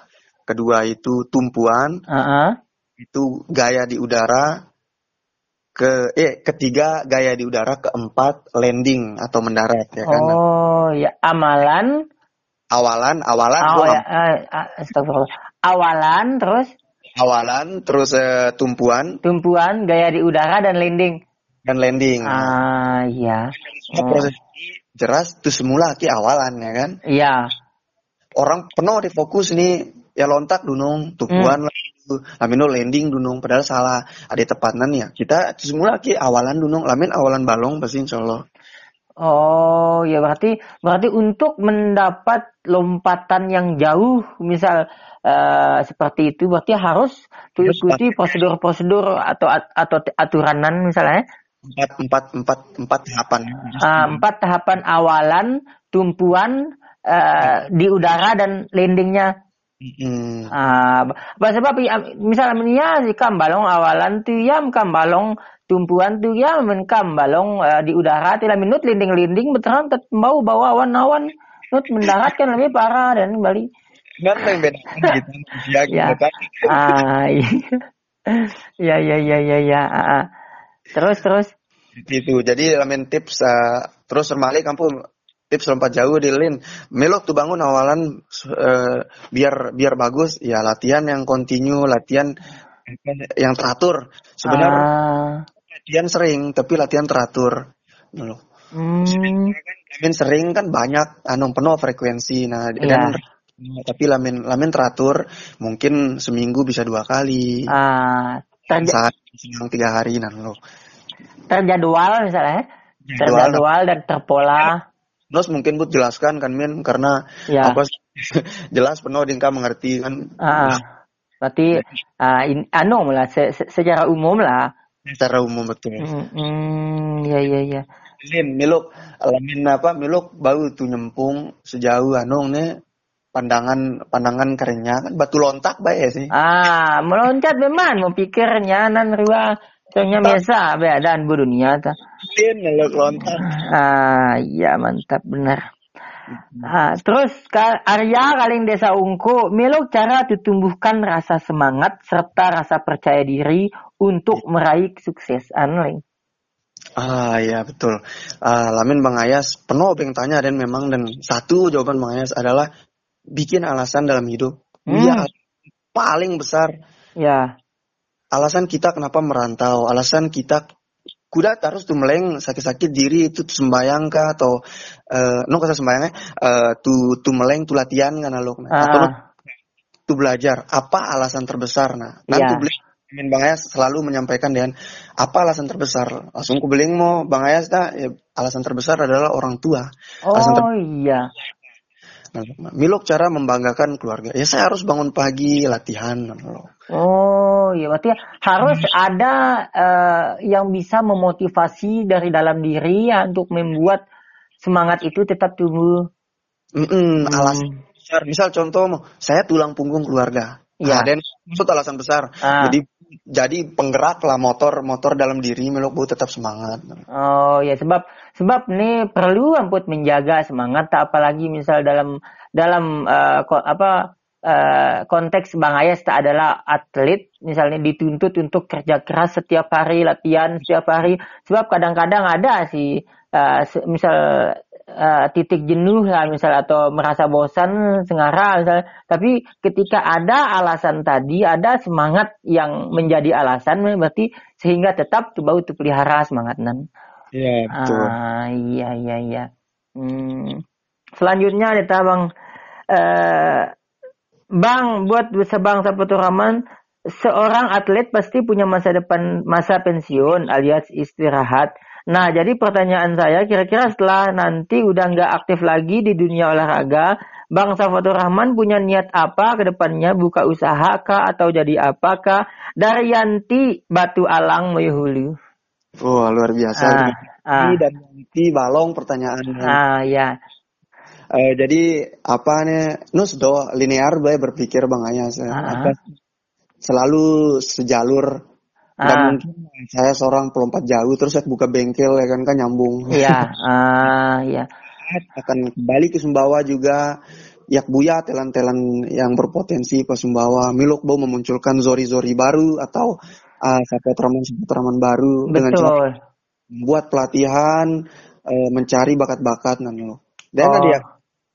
Speaker 2: kedua itu tumpuan
Speaker 1: Heeh.
Speaker 2: itu gaya di udara ke eh ketiga gaya di udara keempat landing atau mendarat ya kan
Speaker 1: Oh ya amalan
Speaker 2: awalan awalan
Speaker 1: oh ya astagfirullah. Awalan terus
Speaker 2: awalan terus eh, tumpuan
Speaker 1: tumpuan gaya di udara dan landing.
Speaker 2: dan landing
Speaker 1: Ah iya.
Speaker 2: Nah, proses jelas itu semula ki awalan ya kan
Speaker 1: Iya.
Speaker 2: orang penuh di fokus nih ya lontak dunung tupuan hmm. lamin landing dunung padahal salah ada tepanan ya kita semula ki awalan dunung lamin awalan balong pasti insya Allah
Speaker 1: Oh, ya berarti berarti untuk mendapat lompatan yang jauh, misal uh, seperti itu, berarti harus ikuti prosedur-prosedur atau atau aturanan misalnya.
Speaker 2: Empat empat empat empat tahapan.
Speaker 1: Uh, empat tahapan awalan, tumpuan uh, di udara dan landingnya. Hmm. Uh, sebab misalnya jika balong awalan tu ya balong tumpuan tu ya menkam balong uh, di udara tidak minut linding-linding betul mau bawa awan-awan nut mendarat kan lebih parah dan kembali
Speaker 2: kan yang beda gitu ya,
Speaker 1: ya. ah iya ya ya ya ya ah. terus terus
Speaker 2: itu jadi elemen tips uh, terus kembali kampung tips lompat jauh di lin melok tuh bangun awalan uh, biar biar bagus ya latihan yang kontinu latihan yang teratur. Sebenarnya ah. latihan sering tapi latihan teratur. Dulu hmm. lamin sering kan banyak anu penuh frekuensi. Nah yeah. dan tapi lamin lamin teratur mungkin seminggu bisa dua kali. Ah terja- saat tiga hari nah lo
Speaker 1: terjadwal misalnya jadwal, terjadwal dan terpola
Speaker 2: Terus mungkin buat jelaskan kan Min karena ya. apa jelas penuh dingka mengerti kan.
Speaker 1: Ah, berarti uh, in, anu lah se, se, secara umum lah
Speaker 2: secara umum betul.
Speaker 1: Hmm, hmm ya ya ya.
Speaker 2: Ini miluk alamin apa miluk bau tuh nyempung sejauh anu nih pandangan pandangan kerennya kan batu lontak baik ya sih.
Speaker 1: Ah, meloncat memang mau pikirnya nan riwa Contohnya biasa dan bu dunia ta. Ah, iya mantap benar. Nah, terus Arya Kaling Desa Ungku, Milo cara ditumbuhkan rasa semangat serta rasa percaya diri untuk meraih sukses Anling.
Speaker 2: Ah ya betul. Uh, Lamin Bang Ayas penuh yang tanya dan memang dan satu jawaban Bang Ayas adalah bikin alasan dalam hidup. Hmm. Ya paling besar.
Speaker 1: Ya.
Speaker 2: Alasan kita kenapa merantau, alasan kita kuda harus tuh meleng sakit-sakit diri itu sembayang kah? Atau uh, no kata sembayangnya uh, tuh tuh meleng tuh latihan kan lo nah, atau tuh belajar. Apa alasan terbesar? Nah nanti yeah. beli Bang Ayas selalu menyampaikan dengan apa alasan terbesar? Langsung ku beling mau Bang Ayas dah ya, alasan terbesar adalah orang tua.
Speaker 1: Oh
Speaker 2: alasan
Speaker 1: ter- iya
Speaker 2: Milok cara membanggakan keluarga. Ya saya harus bangun pagi latihan.
Speaker 1: Oh, iya berarti harus hmm. ada uh, yang bisa memotivasi dari dalam diri ya untuk membuat semangat itu tetap tumbuh.
Speaker 2: Mm -mm. Alasan besar. Misal contoh, saya tulang punggung keluarga. Iya. Nah, dan itu alasan besar. Ah. Jadi jadi penggerak lah motor motor dalam diri melok bu tetap semangat.
Speaker 1: Oh ya sebab sebab nih perlu amput menjaga semangat tak apalagi misal dalam dalam uh, apa uh, konteks Bang Ayas tak adalah atlet misalnya dituntut untuk kerja keras setiap hari latihan setiap hari sebab kadang-kadang ada sih uh, misal uh, titik jenuh lah misal atau merasa bosan sengara misal. Tapi ketika ada alasan tadi ada semangat yang menjadi alasan berarti sehingga tetap bau tuh pelihara semangat nan.
Speaker 2: Iya betul.
Speaker 1: Ah, iya iya iya. Hmm. selanjutnya ada bang uh, bang buat sebang Rahman seorang atlet pasti punya masa depan masa pensiun alias istirahat Nah, jadi pertanyaan saya, kira-kira setelah nanti udah nggak aktif lagi di dunia olahraga, Bang Safatur Rahman punya niat apa ke depannya? Buka usaha kah atau jadi apakah? Dari Yanti Batu Alang Moyhulu.
Speaker 2: Wah, oh, luar biasa. Ah, ah. Dan Yanti Balong pertanyaan.
Speaker 1: Ah, ya.
Speaker 2: Uh, jadi apa nih? Nus do linear bae berpikir Bang Ayas. Ah. Apa selalu sejalur dan ah. mungkin saya seorang pelompat jauh terus saya buka bengkel ya kan kan nyambung.
Speaker 1: Iya, ah iya.
Speaker 2: Akan kembali ke Sumbawa juga Yak Buya telan-telan yang berpotensi ke Sumbawa. Milok mau memunculkan zori-zori baru atau uh, sapotraman-sapotraman baru
Speaker 1: Betul.
Speaker 2: dengan cara membuat pelatihan, uh, mencari bakat-bakat nah, Dan oh. dia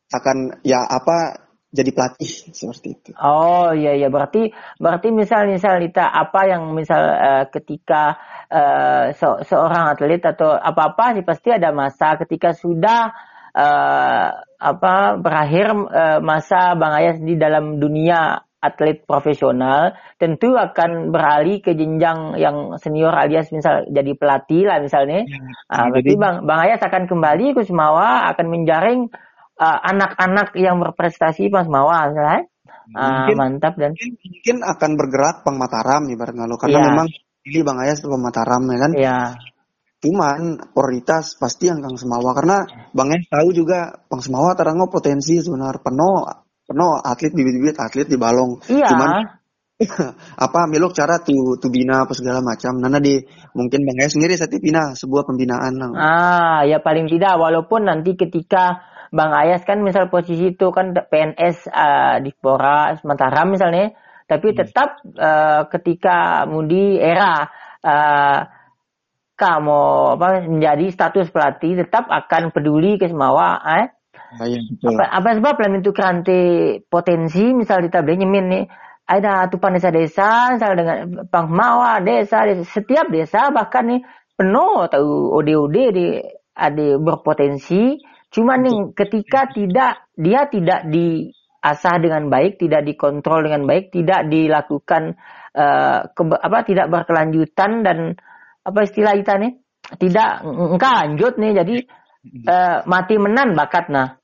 Speaker 2: akan ya apa jadi pelatih seperti itu.
Speaker 1: Oh iya iya berarti berarti misal misal kita apa yang misal uh, ketika uh, se seorang atlet atau apa apa sih pasti ada masa ketika sudah uh, apa berakhir uh, masa Bang Ayas di dalam dunia atlet profesional tentu akan beralih ke jenjang yang senior alias misal jadi pelatih lah misalnya. Ya, uh, berarti Bang Bang Ayas akan kembali ke Semawa akan menjaring anak-anak uh, yang berprestasi pas Semawa misalnya. Uh, mantap dan
Speaker 2: mungkin, mungkin akan bergerak Bang Mataram ibaratnya lo karena ya. memang ini Bang Ayas Bang Mataram ya kan.
Speaker 1: Iya.
Speaker 2: Cuman prioritas pasti yang Kang Semawa karena Bang Es tahu juga Kang Semawa terang potensi sebenarnya penuh penuh atlet bibit-bibit atlet di balong.
Speaker 1: Iya. Cuman
Speaker 2: apa milok cara tuh tuh bina apa segala macam. Nana di mungkin Bang Es sendiri saat bina sebuah pembinaan.
Speaker 1: Ah ya paling tidak walaupun nanti ketika Bang Ayas kan misal posisi itu kan PNS uh, ah, di Pora Mataram misalnya, tapi hmm. tetap uh, ketika Mudi era uh, kamu apa menjadi status pelatih tetap akan peduli ke semua eh
Speaker 2: ah, iya,
Speaker 1: apa, apa sebab lain itu kerante potensi misal kita beli nyemin nih ada tupan desa-desa misal dengan pangmawa desa, desa setiap desa bahkan nih penuh tahu OD-OD di ada berpotensi cuma nih ketika tidak dia tidak diasah dengan baik tidak dikontrol dengan baik tidak dilakukan uh, ke, apa tidak berkelanjutan dan apa istilah kita nih tidak enggak lanjut nih jadi uh, mati menan bakat nah.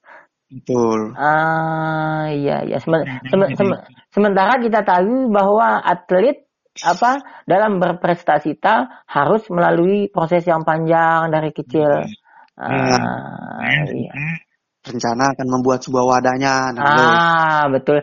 Speaker 2: Betul.
Speaker 1: Ah iya iya. Sem sem sem sementara kita tahu bahwa atlet apa dalam berprestasi ta harus melalui proses yang panjang dari kecil
Speaker 2: ah, iya. rencana akan membuat sebuah wadahnya
Speaker 1: nah, ah betul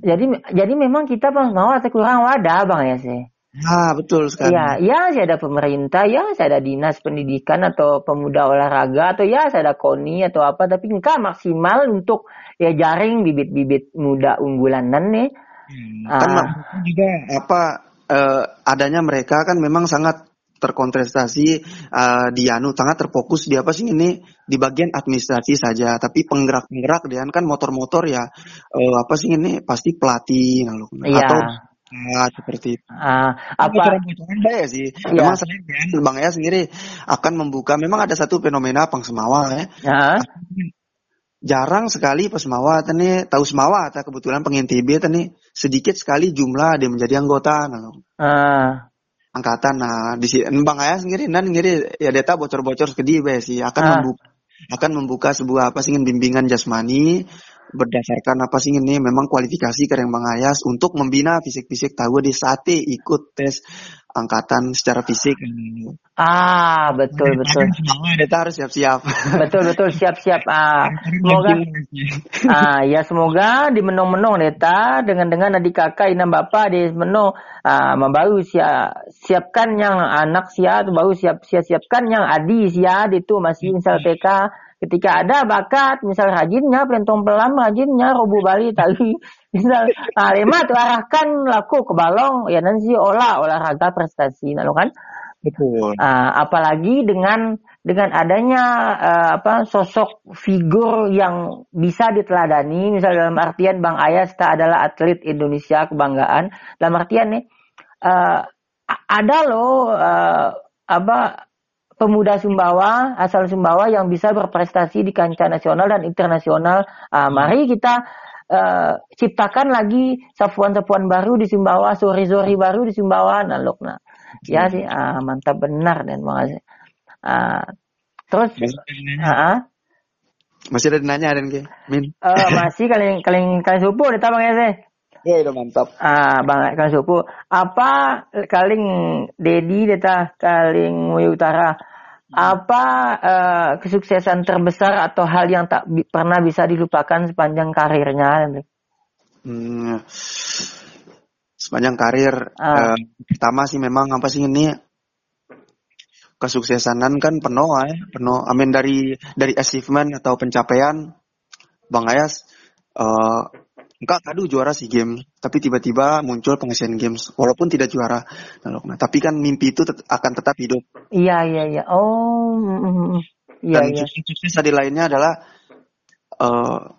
Speaker 1: jadi jadi memang kita mau atau kurang wadah bang ya sih
Speaker 2: Ah, betul sekali.
Speaker 1: Ya, ya saya ada pemerintah, ya saya ada dinas pendidikan atau pemuda olahraga atau ya saya ada koni atau apa, tapi enggak maksimal untuk ya jaring bibit-bibit muda unggulan nih.
Speaker 2: Hmm, kan ah. juga apa uh, adanya mereka kan memang sangat terkontrastasi uh, di anu sangat terfokus di apa sih ini di bagian administrasi saja tapi penggerak-penggerak dia kan motor-motor ya uh, apa sih ini pasti pelatih lalu
Speaker 1: iya. atau
Speaker 2: Ah, seperti itu.
Speaker 1: Ah, apa?
Speaker 2: ya sih. Ya. Memang saya Bang Ya sendiri akan membuka. Memang ada satu fenomena pang semawa ya.
Speaker 1: ya.
Speaker 2: Jarang sekali pas semawa tani tahu semawa atau kebetulan pengintip tani sedikit sekali jumlah dia menjadi anggota nah.
Speaker 1: Ah.
Speaker 2: Angkatan nah di sini Bang Ayah sendiri nan ngiri ya data bocor-bocor sedih sih akan ah. membuka akan membuka sebuah apa sih bimbingan jasmani berdasarkan apa sih ini memang kualifikasi Kareng Bang Ayas untuk membina fisik-fisik tahu di sate ikut tes angkatan secara fisik.
Speaker 1: Ah, betul betul.
Speaker 2: Kita harus siap-siap.
Speaker 1: Betul betul siap-siap. Ah, semoga ah ya semoga di menong-menong Deta dengan dengan adik kakak inam bapak di menong ah membaru siap siapkan yang anak siap baru siap siap siapkan yang adi siap itu masih insal TK ketika ada bakat misal rajinnya pelentong pelam rajinnya robu bali tali. Misal nah, tuh arahkan laku ke balong ya nanti olah olahraga prestasi. Nah kan?
Speaker 2: Betul.
Speaker 1: Uh, apalagi dengan dengan adanya uh, apa sosok figur yang bisa diteladani. Misal dalam artian Bang Ayas adalah atlet Indonesia kebanggaan. Dalam artian nih uh, ada loh uh, apa pemuda Sumbawa, asal Sumbawa yang bisa berprestasi di kancah nasional dan internasional. Uh, mari kita uh, ciptakan lagi sapuan-sapuan baru di Sumbawa, sori-sori baru di Sumbawa. Nah, look, nah. Ya sih, uh, mantap benar dan makasih. Uh, terus, uh,
Speaker 2: masih ada nanya ada
Speaker 1: Min? Uh, masih kalian kalian kalian subuh deh bang ya sih.
Speaker 2: Ya udah mantap.
Speaker 1: Ah, Bang Kalian suku. Apa kaling Dedi deta kaling Muyu Utara apa uh, kesuksesan terbesar atau hal yang tak bi pernah bisa dilupakan sepanjang karirnya?
Speaker 2: Hmm, sepanjang karir, uh. uh, pertama sih memang apa sih ini kesuksesanan kan penuh ya, penuh. Amin dari dari achievement atau pencapaian, Bang Ayas. Uh, enggak kadu juara sih game tapi tiba-tiba muncul pengisian games walaupun tidak juara nah, tapi kan mimpi itu tet akan tetap hidup
Speaker 1: iya iya iya oh mm, mm, mm. iya
Speaker 2: dan iya. sukses tadi lainnya adalah uh,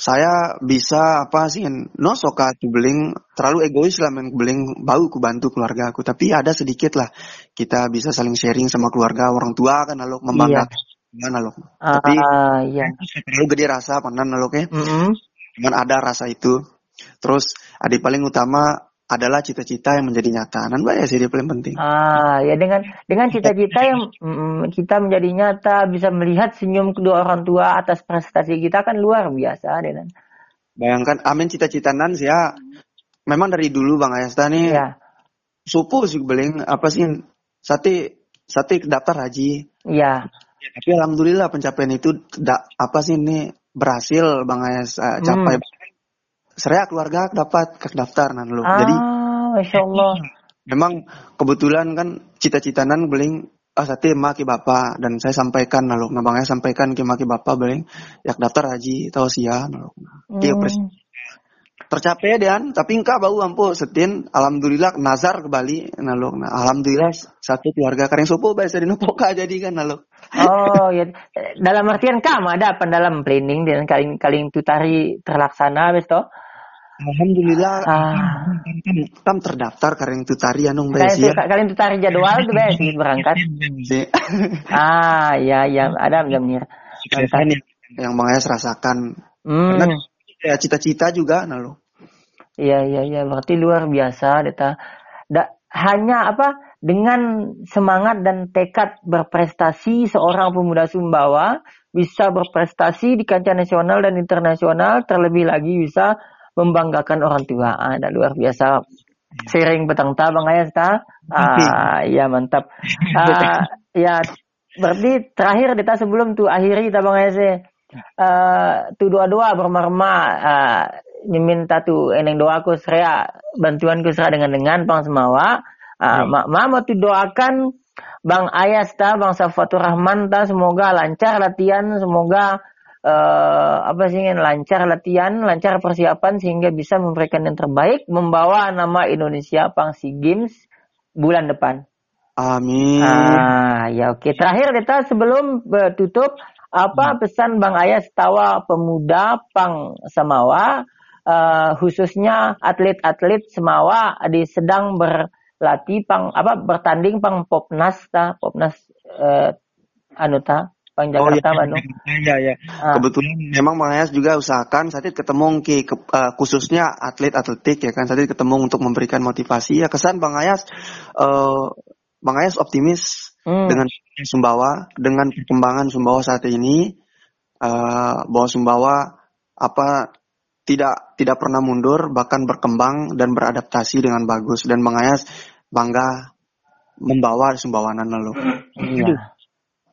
Speaker 2: saya bisa apa sih no soka beling terlalu egois lah main beling bau ku bantu keluarga aku tapi ada sedikit lah kita bisa saling sharing sama keluarga orang tua kan lalu membanggakan iya Gimana loh.
Speaker 1: Ah,
Speaker 2: Tapi
Speaker 1: iya.
Speaker 2: terlalu gede rasa panan loh ke.
Speaker 1: Mm-mm.
Speaker 2: Cuman ada rasa itu. Terus ada paling utama adalah cita-cita yang menjadi nyata. Nan ya sih dia paling penting.
Speaker 1: Ah, ya dengan dengan cita-cita yang mm, kita menjadi nyata, bisa melihat senyum kedua orang tua atas prestasi kita kan luar biasa, dengan.
Speaker 2: Bayangkan, amin cita-cita nan sih ya. Memang dari dulu Bang Ayasta nih,
Speaker 1: Ya,
Speaker 2: supu sih beling apa sih sate sate daftar haji.
Speaker 1: ya.
Speaker 2: Tapi alhamdulillah pencapaian itu da- apa sih ini berhasil Bang Ayas
Speaker 1: Hmm.
Speaker 2: capai. Seria keluarga dapat ke daftar nan lo. Jadi
Speaker 1: Ah, masya Allah.
Speaker 2: memang kebetulan kan cita-cita nan beling ah sate maki bapak dan saya sampaikan lalu nah Bang Ayas sampaikan ke maki bapak beling yak daftar haji tahu sia lalu. Pres-
Speaker 1: Hmm.
Speaker 2: Tercapai dan tapi engkau bau ampu setin alhamdulillah nazar ke Bali. Naluk nah, alhamdulillah satu keluarga kareng supu bahasa di Nopoka jadi kan naluk
Speaker 1: Oh ya, dalam artian kam ada apa dalam planning dan kaling kaling tutari terlaksana besto.
Speaker 2: alhamdulillah
Speaker 1: Ah.
Speaker 2: kam, kam terdaftar kareng tutari anung bahasa
Speaker 1: tu, kalian tutari jadwal tuh gitu berangkat. Ah, ya ya ada jamnya.
Speaker 2: Yang Bang Ayas rasakan.
Speaker 1: Hmm.
Speaker 2: karena ya cita-cita juga naluk
Speaker 1: Iya iya iya berarti luar biasa Deta. Da, hanya apa dengan semangat dan tekad berprestasi seorang pemuda Sumbawa bisa berprestasi di kancah nasional dan internasional terlebih lagi bisa membanggakan orang tua. Ah, dah luar biasa. Sering petang ta Bang Ayas ta. Ah, ya mantap. Ah, ya berarti terakhir Deta sebelum tu akhiri ta Bang Ayas eh. Uh, tu doa-doa berma-rema uh, nyemin tatu eneng doa ku seria bantuan ku seria dengan dengan pang semawa uh, ma, ma mau tu doakan Bang Ayas ta Bang Safatur Rahman ta semoga lancar latihan semoga uh, apa sih ingin lancar latihan lancar persiapan sehingga bisa memberikan yang terbaik membawa nama Indonesia pang SEA Games bulan depan.
Speaker 2: Amin.
Speaker 1: Ah, ya oke. Terakhir kita sebelum eh, tutup, apa pesan Bang Ayas tawa pemuda Pang Semawa, eh, khususnya atlet-atlet Semawa di sedang berlatih Pang apa bertanding Pang Popnas ta, Popnas eh, anu ta, Pang Jakarta Bandung.
Speaker 2: Iya, iya.
Speaker 1: Ah.
Speaker 2: Kebetulan memang Bang Ayas juga usahakan saat itu ketemu ki ke- eh, khususnya atlet atletik ya kan saat itu ketemu untuk memberikan motivasi ya kesan Bang Ayas eh, Bang Ayas optimis
Speaker 1: Hmm.
Speaker 2: dengan Sumbawa dengan perkembangan Sumbawa saat ini eh, bahwa Sumbawa apa tidak tidak pernah mundur bahkan berkembang dan beradaptasi dengan bagus dan Bang Ayas bangga membawa Sumbawanan lalu.
Speaker 1: Iya.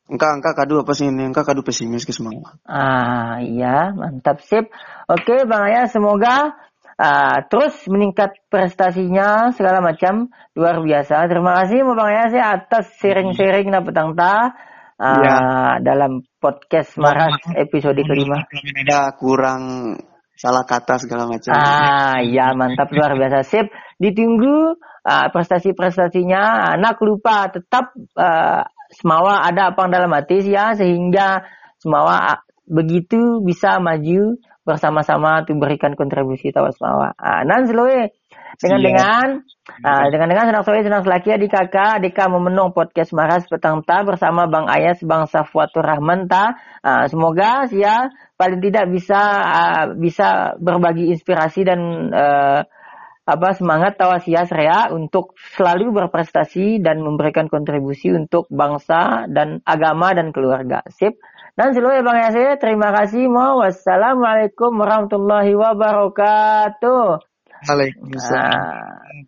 Speaker 2: Engkau engkau kadu apa sih ini? Engkau kadu pesimis ke semua.
Speaker 1: Ah, iya, mantap sip. Oke, Bang Ayas, semoga ah, terus meningkat prestasinya segala macam luar biasa. Terima kasih Bang Ayas ya atas sharing-sharing na petang ta ah,
Speaker 2: Iya.
Speaker 1: dalam podcast Maras episode kelima.
Speaker 2: Ada kurang salah kata segala macam.
Speaker 1: Ah, iya mantap luar biasa sip. Ditunggu ah, prestasi-prestasinya. Anak lupa tetap ah, Semawa ada apa dalam hati ya sehingga Semawa ah, begitu bisa maju bersama-sama untuk berikan kontribusi tawa Semawa. Ah, nan dengan dengan ah, dengan dengan senang soe senang selaki adik kakak adika memenung podcast Maras petang ta bersama Bang Ayas Bang Safwatur Rahman ta. Ah, semoga ya paling tidak bisa ah, bisa berbagi inspirasi dan eh, apa semangat tawasia Rea untuk selalu berprestasi dan memberikan kontribusi untuk bangsa dan agama dan keluarga. Sip. Dan seluruh Bang Yasir, terima kasih. Wassalamualaikum warahmatullahi wabarakatuh.
Speaker 2: Waalaikumsalam.